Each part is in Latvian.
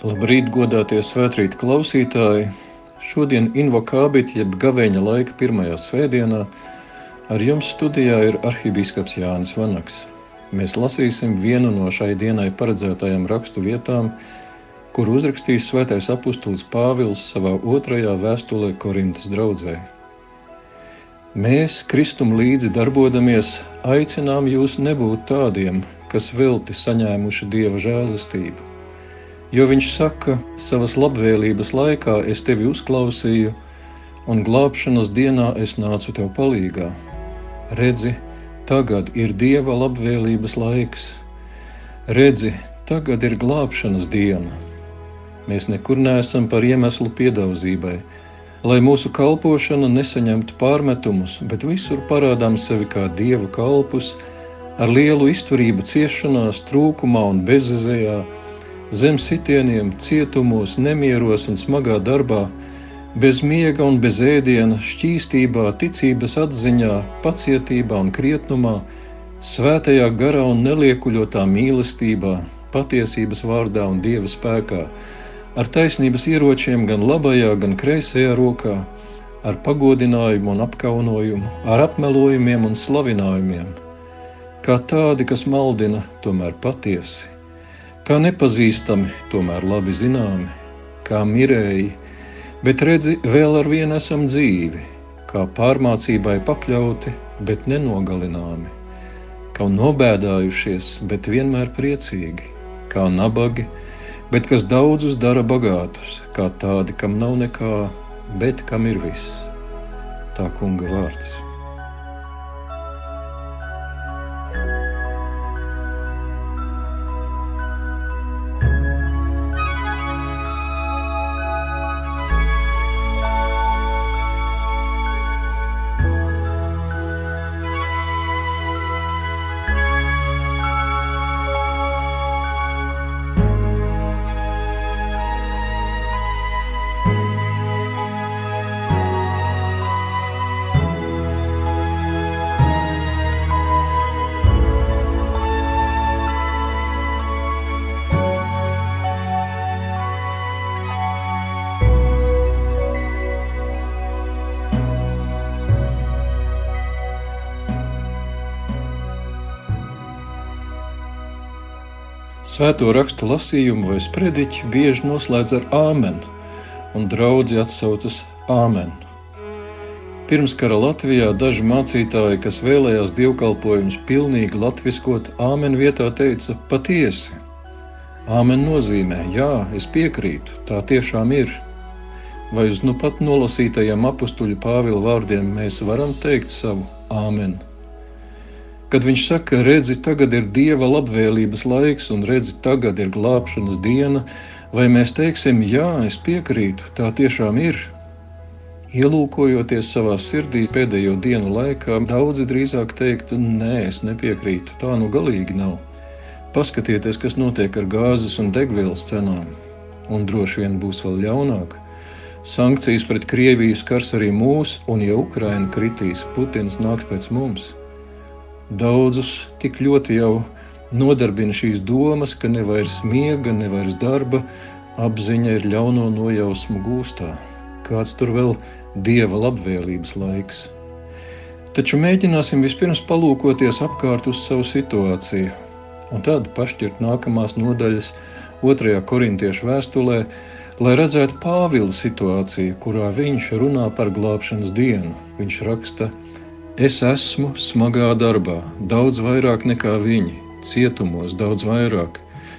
Labrīt, godātie svētkrīt klausītāji! Šodien invokābit, jeb gavēņa laika pirmajā svētdienā, ar jums studijā ir arhibīskaps Jānis Vanaks. Mēs lasīsim vienu no šai dienai paredzētajām rakstu vietām, kur uzrakstījis svētais apustulis Pāvils savā otrajā vēstulē Korintas draudzē. Mēs, Kristum līdzi darbodamies, aicinām jūs nebūt tādiem, kas velti saņēmuši Dieva žēlastību Jo viņš saka, savas labvēlības laikā es tevi uzklausīju, un glābšanas dienā es nācu tev palīgā. Redzi, tagad ir dieva labvēlības laiks. Redzi, tagad ir glābšanas diena. Mēs nekur neesam par iemeslu piedauzībai, lai mūsu kalpošana nesaņemtu pārmetumus, bet visur parādām sevi kā dieva kalpus, ar lielu izturību ciešanās, trūkumā un bezizējā zem sitieniem, cietumos, nemieros un smagā darbā, bez miega un bez ēdiena, šķīstībā, ticības atziņā, pacietībā un krietnumā, svētajā garā un neliekuļotā mīlestībā, patiesības vārdā un dieva spēkā, ar taisnības ieročiem gan labajā, gan kreisajā rokā, ar pagodinājumu un apkaunojumu, ar apmelojumiem un slavinājumiem, kā tādi, kas maldina, tomēr patiesi kā nepazīstami, tomēr labi zināmi, kā mirēji, bet redzi, vēl ar vienu esam dzīvi, kā pārmācībai pakļauti, bet nenogalināmi, kā nobēdājušies, bet vienmēr priecīgi, kā nabagi, bet kas daudzus dara bagātus, kā tādi, kam nav nekā, bet kam ir viss. Tā kunga vārds. Svēto rakstu lasījumu vai sprediķi bieži noslēdz ar āmen, un draugi atsaucas āmen. Pirmskara Latvijā daži mācītāji, kas vēlējās dievkalpojumus pilnīgi latviskot, āmen vietā teica patiesi. Āmen nozīmē, jā, es piekrītu, tā tiešām ir. Vai uz nu pat nolasītajiem apstuļu Pāvila vārdiem mēs varam teikt savu āmenu? Kad viņš saka, redzi, tagad ir dieva labvēlības laiks, un redzi, tagad ir glābšanas diena, vai mēs teiksim, jā, es piekrītu, tā tiešām ir. Ielūkojoties savā sirdī pēdējo dienu laikā, daudzi drīzāk teiktu, nē, es nepiekrītu, tā nu galīgi nav. Paskatieties, kas notiek ar gāzes un degvielas cenām, un droši vien būs vēl ļaunāk. Sankcijas pret Krieviju skars arī mūs, un ja Ukraina kritīs, Putins nāks pēc mums. Daudzus tik ļoti jau nodarbina šīs domas, ka ne vairs miega, ne vairs darba, apziņa ir ļauno nojausmu gūstā. Kāds tur vēl dieva labvēlības laiks. Taču mēģināsim vispirms palūkoties apkārt uz savu situāciju, un tad pašķirt nākamās nodaļas otrajā korintiešu vēstulē, lai redzētu Pāvila situāciju, kurā viņš runā par glābšanas dienu. Viņš raksta, ka Es esmu smagā darbā, daudz vairāk nekā viņi, cietumos daudz vairāk,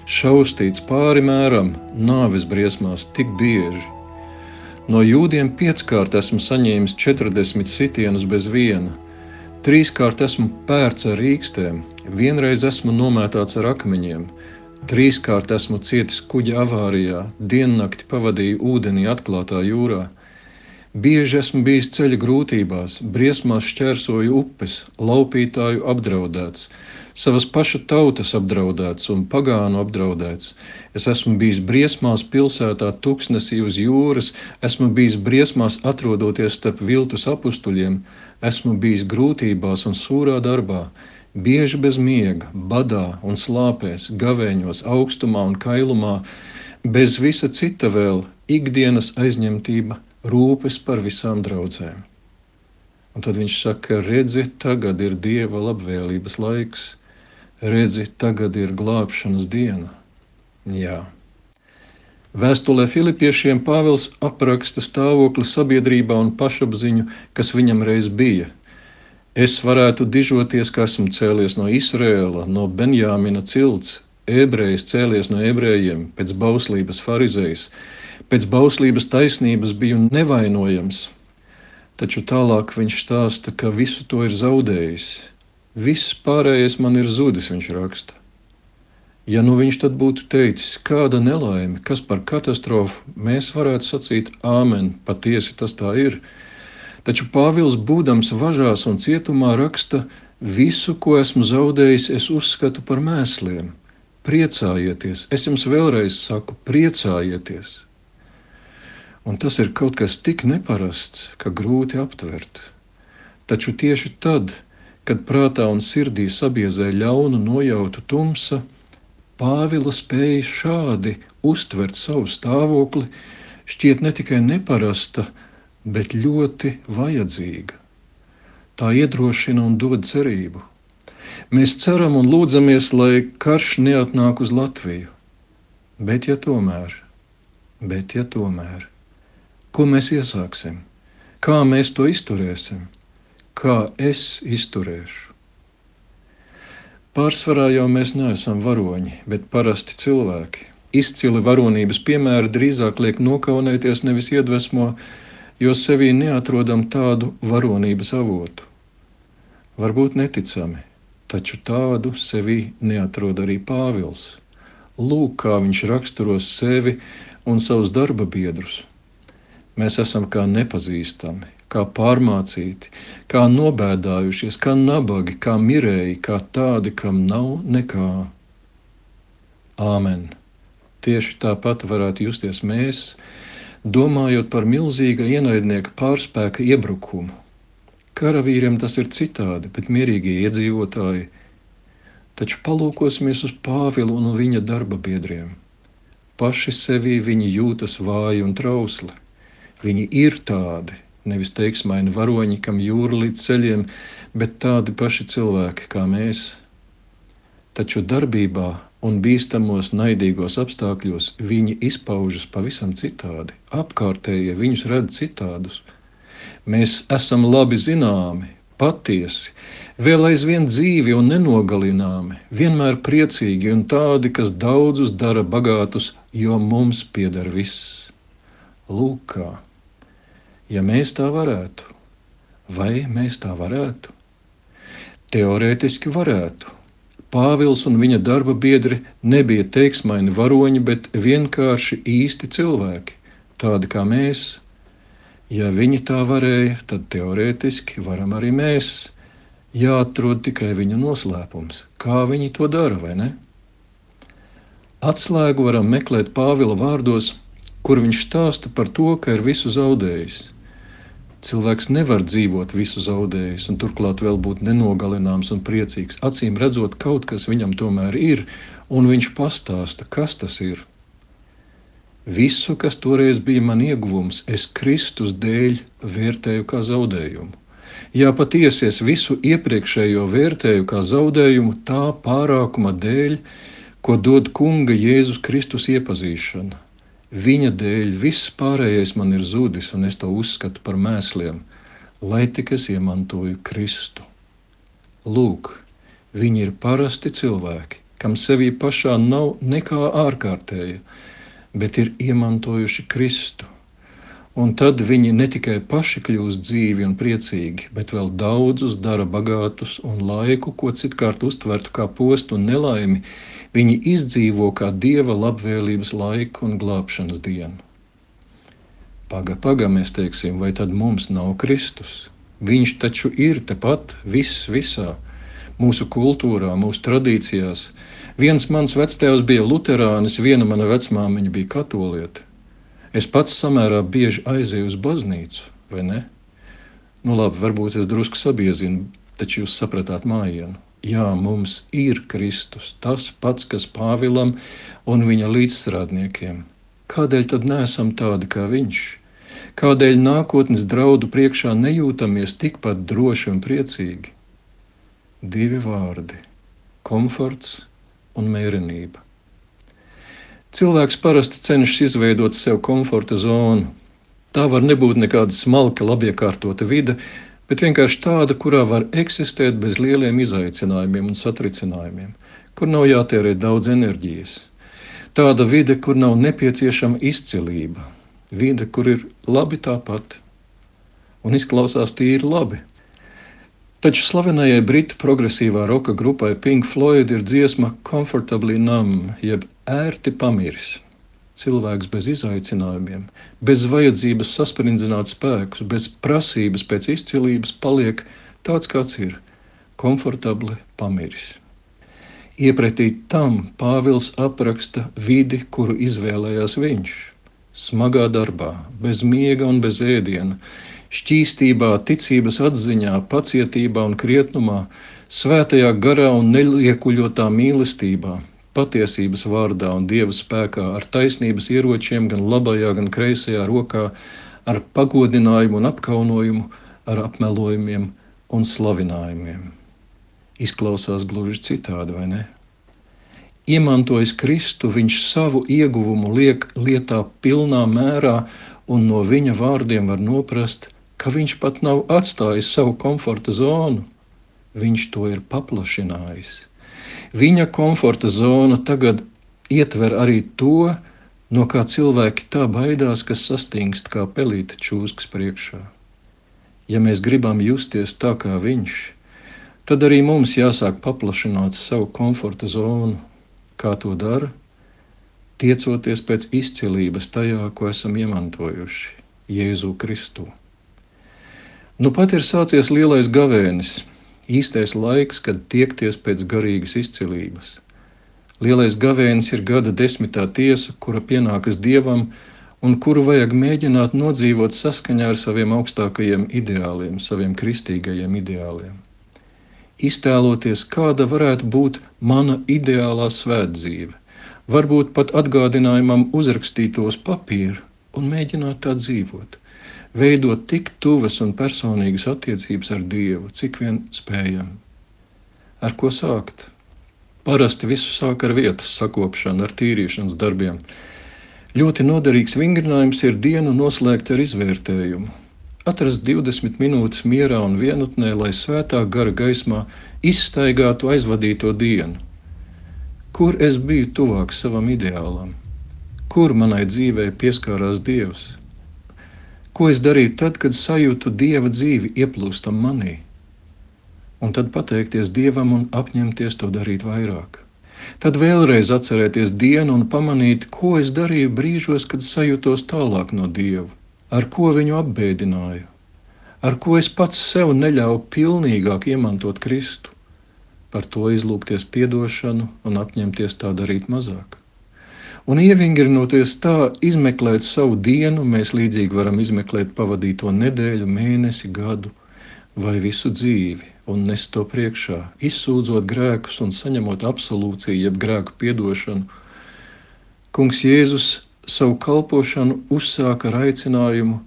šaustīts pāri mēram, nāves briesmās tik bieži. No jūdiem pieckārt esmu saņēmis 40 sitienus bez viena, trīskārt esmu pērts ar rīkstēm, vienreiz esmu nomētāts ar akmeņiem, trīskārt esmu cietis kuģa avārijā, diennakti pavadīju ūdenī atklātā jūrā Bieži esmu bijis ceļa grūtībās, briesmās šķērsoju upes, laupītāju apdraudēts, savas paša tautas apdraudēts un pagānu apdraudēts. Es esmu bijis briesmās pilsētā, tuksnesī uz jūras, esmu bijis briesmās atrodoties starp viltus apstuļiem, esmu bijis grūtībās un sūrā darbā, bieži bez miega, badā un slāpēs, gavēņos, augstumā un kailumā. Bez visa cita vēl ikdienas aizņemtība, rūpes par visām draudzēm. Un tad viņš saka, redzi, tagad ir dieva labvēlības laiks, redzi, tagad ir glābšanas diena. Jā. Vēstulē Filipiešiem Pāvils apraksta stāvokli sabiedrībā un pašapziņu, kas viņam reiz bija. Es varētu dižoties, ka esmu cēlies no Izrēla, no Benjāmina cilts, ebrejs cēlies no ebrejiem, pēc bauslības farizējs, pēc bauslības taisnības biju nevainojams. Taču tālāk viņš stāsta, ka visu to ir zaudējis. Viss pārējais man ir zudis, viņš raksta. Ja nu viņš tad būtu teicis, kāda nelaime, kas par katastrofu, mēs varētu sacīt, Āmen, patiesi tas tā ir. Taču Pāvils, būdams važās un cietumā, raksta, visu, ko esmu zaudējis, es uzskatu par mēsliem. Priecājieties, es jums vēlreiz saku, priecājieties. Un tas ir kaut kas tik neparasts, ka grūti aptvert. Taču tieši tad, kad prātā un sirdī sabiezē ļaunu nojautu tumsa, Pāvila spēja šādi uztvert savu stāvokli, šķiet ne tikai neparasta, bet ļoti vajadzīga. Tā iedrošina un dod cerību. Mēs ceram un lūdzamies, lai karš neatnāk uz Latviju. Bet, ja tomēr, bet, ja tomēr, ko mēs iesāksim? Kā mēs to izturēsim? Kā es izturēšu? Pārsvarā jau mēs neesam varoņi, bet parasti cilvēki. Izcili varonības piemēri drīzāk liek nokaunēties, nevis iedvesmo, jo sevī neatrodam tādu varonības avotu. Varbūt neticami, taču tādu sevī neatrod arī Pāvils. Lūk, kā viņš raksturos sevi un savus darba biedrus. Mēs esam kā nepazīstami, kā pārmācīti, kā nobēdājušies, kā nabagi, kā mirēji, kā tādi, kam nav nekā. Āmen! Tieši tāpat varētu justies mēs, domājot par milzīga ienaidnieka pārspēka iebrukumu. Karavīriem tas ir citādi, bet mierīgie iedzīvotāji. Taču palūkosimies uz Pāvilu un viņa darba biedriem. Paši sevī viņi jūtas vāji un trausli. Viņi ir tādi, Nevis teiksmaini varoņi, kam jūra līdz ceļiem, bet tādi paši cilvēki kā mēs. Taču darbībā un bīstamos, naidīgos apstākļos viņi izpaužas pavisam citādi. Apkārtējie viņus redz citādus. Mēs esam labi zināmi, patiesi, vēl aizvien dzīvi un nenogalināmi, vienmēr priecīgi un tādi, kas daudzus dara bagātus, jo mums pieder viss. Lūk, kā! Ja mēs tā varētu, vai mēs tā varētu? Teorētiski varētu. Pāvils un viņa darba biedri nebija teiksmaini varoņi, bet vienkārši īsti cilvēki, tādi kā mēs. Ja viņi tā varēja, tad teorētiski varam arī mēs. Jāatrod tikai viņu noslēpums, kā viņi to dara, vai ne? Atslēgu varam meklēt Pāvila vārdos, kur viņš stāsta par to, ka ir visu zaudējis. Cilvēks nevar dzīvot visu zaudējis, un turklāt vēl būt nenogalināms un priecīgs. Acīm redzot, kaut kas viņam tomēr ir, un viņš pastāsta, kas tas ir. Visu, kas toreiz bija man ieguvums, es Kristus dēļ vērtēju kā zaudējumu. Jā, patiesi es visu iepriekšējo vērtēju kā zaudējumu tā pārākuma dēļ, ko dod Kunga Jēzus Kristus iepazīšana Viņa dēļ viss pārējais man ir zudis, un es to uzskatu par mēsliem, lai tik es iemantoju Kristu. Lūk, viņi ir parasti cilvēki, kam sevī pašā nav nekā ārkārtēja, bet ir iemantojuši Kristu. Un tad viņi ne tikai paši kļūst dzīvi un priecīgi, bet vēl daudzus dara bagātus un laiku, ko citkārt uztvertu kā postu un nelaimi, Viņi izdzīvo kā dieva labvēlības laiku un glābšanas dienu. Paga, paga, mēs teiksim, vai tad mums nav Kristus? Viņš taču ir tepat viss visā, mūsu kultūrā, mūsu tradīcijās. Viens mans vectēvs bija luterānis, viena mana vecmāmiņa bija katoliete. Es pats samērā bieži aizēju uz baznīcu, vai ne? Nu labi, varbūt es drusku sabiezinu, taču jūs sapratāt mājienu. Jā, mums ir Kristus, tas pats, kas Pāvilam un viņa līdzstrādniekiem. Kādēļ tad neesam tādi kā viņš? Kādēļ nākotnes draudu priekšā nejūtamies tikpat droši un priecīgi? Divi vārdi - komforts un mērenība. Cilvēks parasti cenšas izveidot sev komforta zonu. Tā var nebūt nekāda smalka, labi iekārtota vide, bet vienkārši tāda, kurā var eksistēt bez lieliem izaicinājumiem un satricinājumiem, kur nav jātērē daudz enerģijas. Tāda vide, kur nav nepieciešama izcilība, vide, kur ir labi tāpat un izklausās tīri labi. Taču slavenajai britu progresīvā roka grupai Pink Floyd ir dziesma Comfortably Numb, jeb ērti pamiris cilvēks bez izaicinājumiem, bez vajadzības sasprindzināt spēkus, bez prasības pēc izcilības, paliek tāds, kāds ir, komfortabli pamiris. Iepratī tam Pāvils apraksta vidi, kuru izvēlējās viņš. Smagā darbā, bez miega un bez ēdiena, šķīstībā, ticības atziņā, pacietībā un krietnumā, svētajā garā un neliekuļotā mīlestībā, patiesības vārdā un dieva spēkā, ar taisnības ieročiem, gan labajā, gan kreisajā rokā, ar pagodinājumu un apkaunojumu, ar apmelojumiem un slavinājumiem. Izklausās gluži citādi, vai ne? Iemantojis Kristu, viņš savu ieguvumu liek lietā pilnā mērā, un no viņa vārdiem var noprast, ka viņš pat nav atstājis savu komforta zonu. Viņš to ir paplašinājis Viņa komforta zona tagad ietver arī to, no kā cilvēki tā baidās, kas sastingst kā pelīte čūskas priekšā. Ja mēs gribam justies tā kā viņš, tad arī mums jāsāk paplašināt savu komforta zonu. Kā to dara? Tiecoties pēc izcilības tajā, ko esam iemantojuši Jēzu Kristu. Nu pat ir sācies lielais gavēnis, īstais laiks, kad tiekties pēc garīgas izcilības. Lielais gavēnis ir gada desmitā tiesa, kura pienākas dievam un kuru vajag mēģināt nodzīvot saskaņā ar saviem augstākajiem ideāliem, saviem kristīgajiem ideāliem. Iztēloties, kāda varētu būt mana ideālā svētdzīve, varbūt pat atgādinājumam uzrakstītos papīru un mēģināt tā dzīvot veidot tik tuvas un personīgas attiecības ar Dievu, cik vien spējam. Ar ko sākt? Parasti visu sāk ar vietas sakopšanu, ar tīrīšanas darbiem. Ļoti noderīgs vingrinājums ir dienu noslēgt ar izvērtējumu. Atrast 20 minūtes mierā un vienatnē, lai svētā gara gaismā izstaigātu aizvadīto dienu. Kur es biju tuvāk savam ideālam? Kur manai dzīvē pieskārās Dievs? Ko es darītu tad, kad sajūtu dieva dzīvi ieplūstam manī? Un tad pateikties dievam un apņemties to darīt vairāk. Tad vēlreiz atcerēties dienu un pamanīt, ko es darīju brīžos, kad sajūtos tālāk no dieva, ar ko viņu apbēdināju, ar ko es pats sev neļauju pilnīgāk iemantot Kristu, par to izlūgties piedošanu un apņemties tā darīt mazāk. Un ievingrinoties tā, izmeklēt savu dienu, mēs līdzīgi varam izmeklēt pavadīto nedēļu, mēnesi, gadu vai visu dzīvi un nest to priekšā, izsūdzot grēkus un saņemot absolūciju, jeb grēku piedošanu. Kungs Jēzus savu kalpošanu uzsāka ar aicinājumu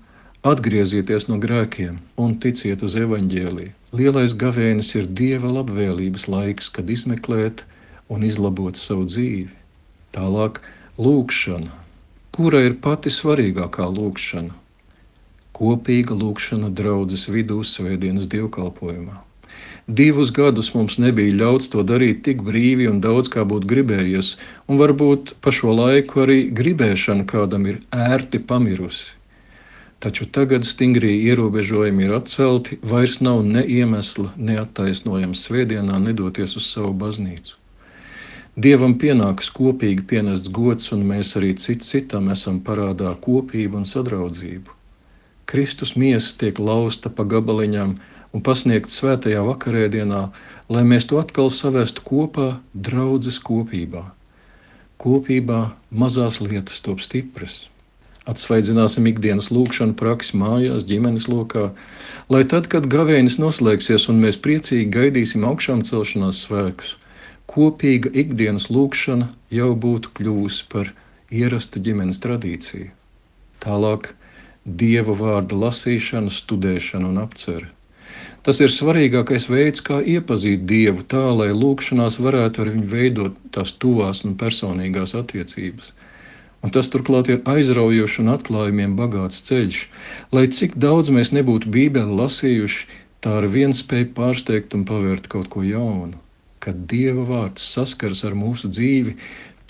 atgriezieties no grēkiem un ticiet uz evaņģēliju. Lielais gavēnis ir Dieva labvēlības laiks, kad izmeklēt un izlabot savu dzīvi. Tālāk Lūkšana. Kura ir pati svarīgākā lūkšana? Kopīga lūkšana draudzes vidū svētdienas dievkalpojumā. Divus gadus mums nebija ļauts to darīt tik brīvi un daudz kā būtu gribējies, un varbūt pa šo laiku arī gribēšana kādam ir ērti pamirusi. Taču tagad stingrie ierobežojumi ir atcelti, vairs nav ne iemesla, ne attaisnojams svētdienā nedoties uz savu baznīcu. Dievam pienāks kopīgi pienests gods, un mēs arī cits citam esam parādā kopību un sadraudzību. Kristus miesa tiek lausta pa gabaliņām un pasniegt svētajā vakarēdienā, lai mēs to atkal savestu kopā draudzes kopībā. Kopībā mazās lietas top stipras. Atsvaidzināsim ikdienas lūkšanu praksi mājās, ģimenes lokā, lai tad, kad gavēnis noslēgsies un mēs priecīgi gaidīsim augšām celšanās svētkus, kopīga ikdienas lūkšana jau būtu kļuvusi par ierastu ģimenes tradīciju. Tālāk dieva vārda lasīšana, studēšana un apcere. Tas ir svarīgākais veids, kā iepazīt Dievu tā, lai lūkšanās varētu ar viņu veidot tās tuvās un personīgās attiecības. Un tas turklāt ir aizraujošs un atklājumiem bagāts ceļš. Lai cik daudz mēs nebūtu Bībeli lasījuši, tā ar vienu spēju pārsteigt un pavērt kaut ko jaunu. Kad Dieva vārds saskars ar mūsu dzīvi,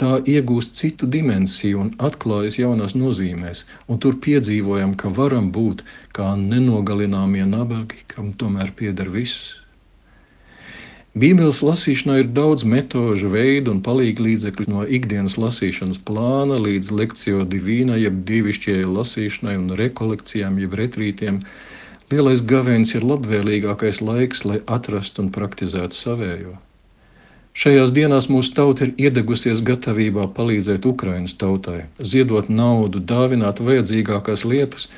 tā iegūst citu dimensiju un atklājas jaunās nozīmēs, un tur piedzīvojam, ka varam būt kā nenogalināmie nabagi, kam tomēr pieder viss. Bībeles lasīšanā ir daudz metožu, veidu un palīgu līdzekļu no ikdienas lasīšanas plāna līdz lekciju divīna, jeb divišķiejai lasīšanai un rekolekcijām, jeb retrītiem. Lielais gavēnis ir labvēlīgākais laiks, lai atrastu un praktizētu savējo. Šajās dienās mūsu tauta ir iedegusies gatavībā palīdzēt Ukraiņas tautai, ziedot naudu, dāvināt vajadzīgākās lietas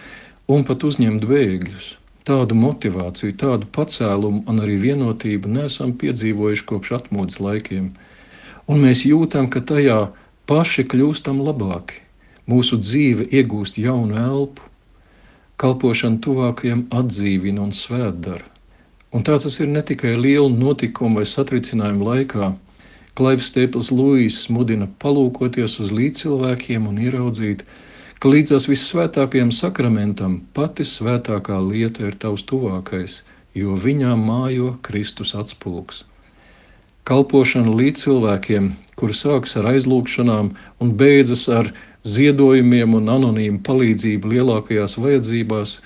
un pat uzņemt bēgļus. Tādu motivāciju, tādu pacēlumu un arī vienotību nesam piedzīvojuši kopš atmodas laikiem. Un mēs jūtam, ka tajā paši kļūstam labāki. Mūsu dzīve iegūst jaunu elpu, kalpošana tuvākajam atdzīvina un svētdara. Un tā tas ir ne tikai lielu notikumu vai satricinājumu laikā. Klaivs Stēpils Lūijs mudina palūkoties uz līdzcilvēkiem un ieraudzīt, ka līdzās vissvētākajam sakramentam pati svētākā lieta ir tavs tuvākais, jo viņā mājo Kristus atspulgs. Kalpošana līdz cilvēkiem, kur sākas ar aizlūgšanām un beidzas ar ziedojumiem un anonīmu palīdzību lielākajās vajadzībās,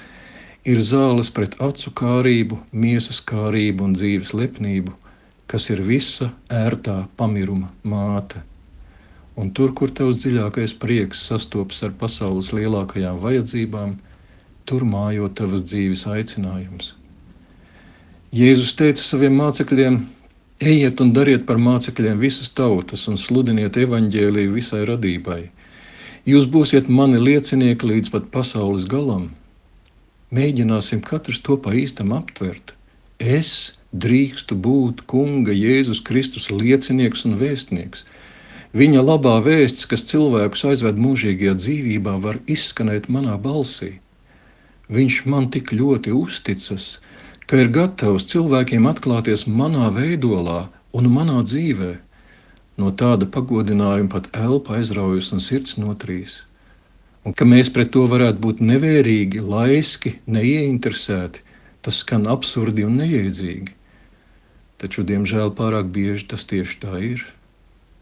ir zāles pret acu kārību, miesas kārību un dzīves lepnību, kas ir visa ērtā pamiruma māte. Un tur, kur tavs dziļākais prieks sastopas ar pasaules lielākajām vajadzībām, tur mājo tavas dzīves aicinājums. Jēzus teica saviem mācekļiem: Ejiet un dariet par mācekļiem visas tautas un sludiniet evaņģēlīju visai radībai. Jūs būsiet mani liecinieki līdz pat pasaules galam, Mēģināsim katrs to pa īstam aptvert. Es drīkstu būt Kunga Jēzus Kristus liecinieks un vēstnieks. Viņa labā vēsts, kas cilvēkus aizved mūžīgajā dzīvībā, var izskanēt manā balsī. Viņš man tik ļoti uzticas, ka ir gatavs cilvēkiem atklāties manā veidolā un manā dzīvē. No tāda pagodinājuma pat elpa aizraujas un sirds notrīs un ka mēs pret to varētu būt nevērīgi, laiski, neieinteresēti, tas skan absurdi un neiedzīgi. Taču, diemžēl, pārāk bieži tas tieši tā ir.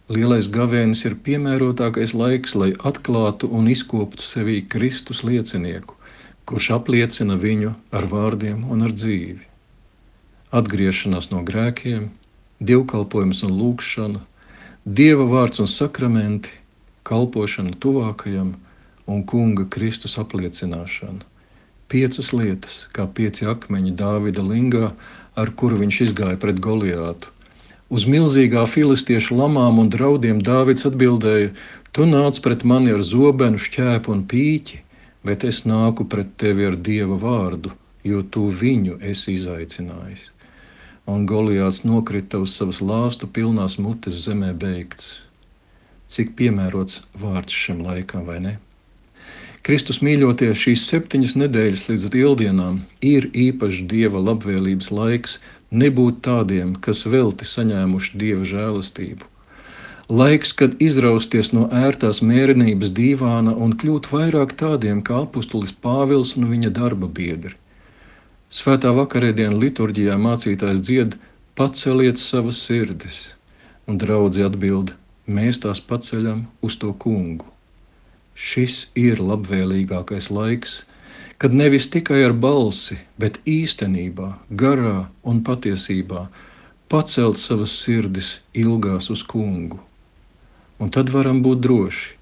Lielais gavēnis ir piemērotākais laiks, lai atklātu un izkoptu sevī Kristus liecinieku, kurš apliecina viņu ar vārdiem un ar dzīvi. Atgriešanās no grēkiem, dievkalpojums un lūgšana, dieva vārds un sakramenti, kalpošana tuvākajam – un kunga Kristus apliecināšana. Piecas lietas, kā pieci akmeņi Dāvida lingā, ar kuru viņš izgāja pret Goliātu. Uz milzīgā filistiešu lamām un draudiem Dāvids atbildēja: Tu nāc pret mani ar zobenu, šķēpu un pīķi, bet es nāku pret tevi ar dieva vārdu, jo tu viņu esi izaicinājis. Un Goliāts nokrita uz savas lāstu pilnās mutes zemē beigts. Cik piemērots vārds šim laikam, vai ne? Kristus mīļoties šīs septiņas nedēļas līdz lieldienām ir īpašs dieva labvēlības laiks nebūt tādiem, kas velti saņēmuši dieva žēlastību. Laiks, kad izrausties no ērtās mērenības dīvāna un kļūt vairāk tādiem kā apustulis Pāvils un viņa darba biedri. Svētā vakarēdienā liturģijā mācītājs dzied: Paceliet savas sirdis, un draugi atbild: Mēs tās paceļam uz to kungu. Šis ir labvēlīgākais laiks, kad nevis tikai ar balsi, bet īstenībā, garā un patiesībā pacelt savas sirdis ilgās uz kungu. Un tad varam būt droši,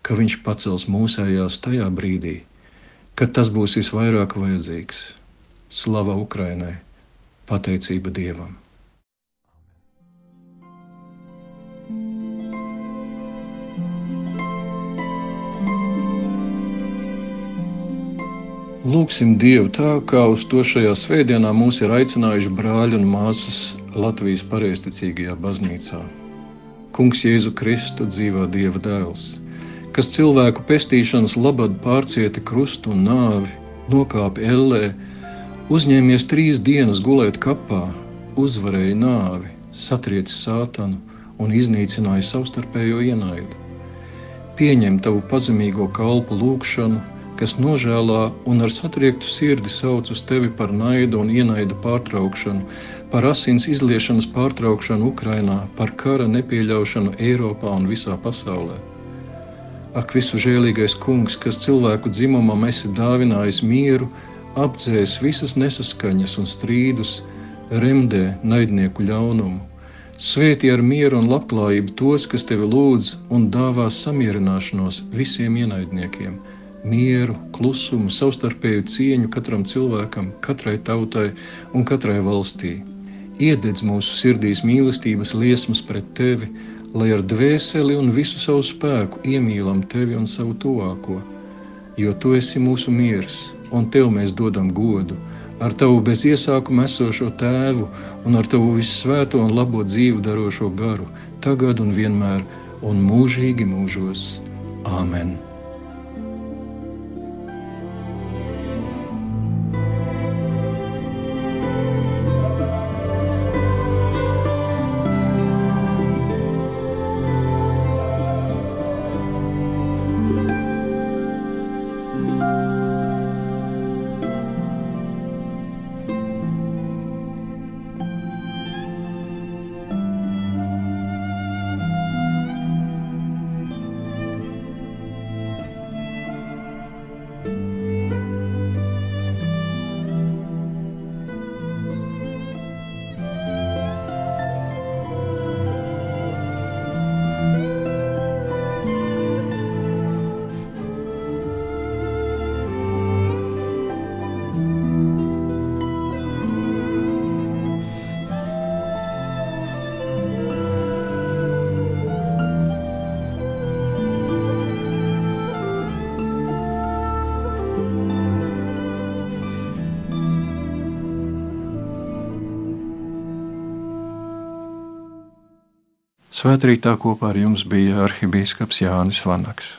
ka viņš pacels mūsējās tajā brīdī, kad tas būs visvairāk vajadzīgs. Slava Ukrainai! Pateicība Dievam! Lūksim Dievu tā, kā uz to šajā svētdienā mūs ir aicinājuši brāļi un māsas Latvijas pareizticīgajā baznīcā. Kungs Jēzu Kristu dzīvā Dieva dēls, kas cilvēku pestīšanas labad pārcieta krustu un nāvi, nokāpa ellē, uzņēmies trīs dienas gulēt kapā, uzvarēja nāvi, satriecis sātanu un iznīcināja savstarpējo ienaidu. Pieņem tavu pazemīgo kalpu lūgšanu, kas nožēlā un ar satriektu sirdi sauc uz tevi par naidu un ienaida pārtraukšanu, par asins izliešanas pārtraukšanu Ukrainā, par kara nepieļaušanu Eiropā un visā pasaulē. Ak, visu žēlīgais kungs, kas cilvēku dzimumam esi dāvinājis mieru, apdzēs visas nesaskaņas un strīdus, remdē naidnieku ļaunumu. Svētī ar mieru un labklājību tos, kas tevi lūdz un dāvās samierināšanos visiem ienaidniekiem mieru, klusumu, savstarpēju cieņu katram cilvēkam, katrai tautai un katrai valstī. Iededz mūsu sirdīs mīlestības liesmas pret tevi, lai ar dvēseli un visu savu spēku iemīlam tevi un savu tuvāko. Jo tu esi mūsu miers, un tev mēs dodam godu, ar tavu bez iesākuma esošo tēvu un ar tavu vissvēto un labo dzīvu darošo garu, tagad un vienmēr, un mūžīgi mūžos. Āmen! Svētrītā kopā ar jums bija arhibīskaps Jānis Vanaks.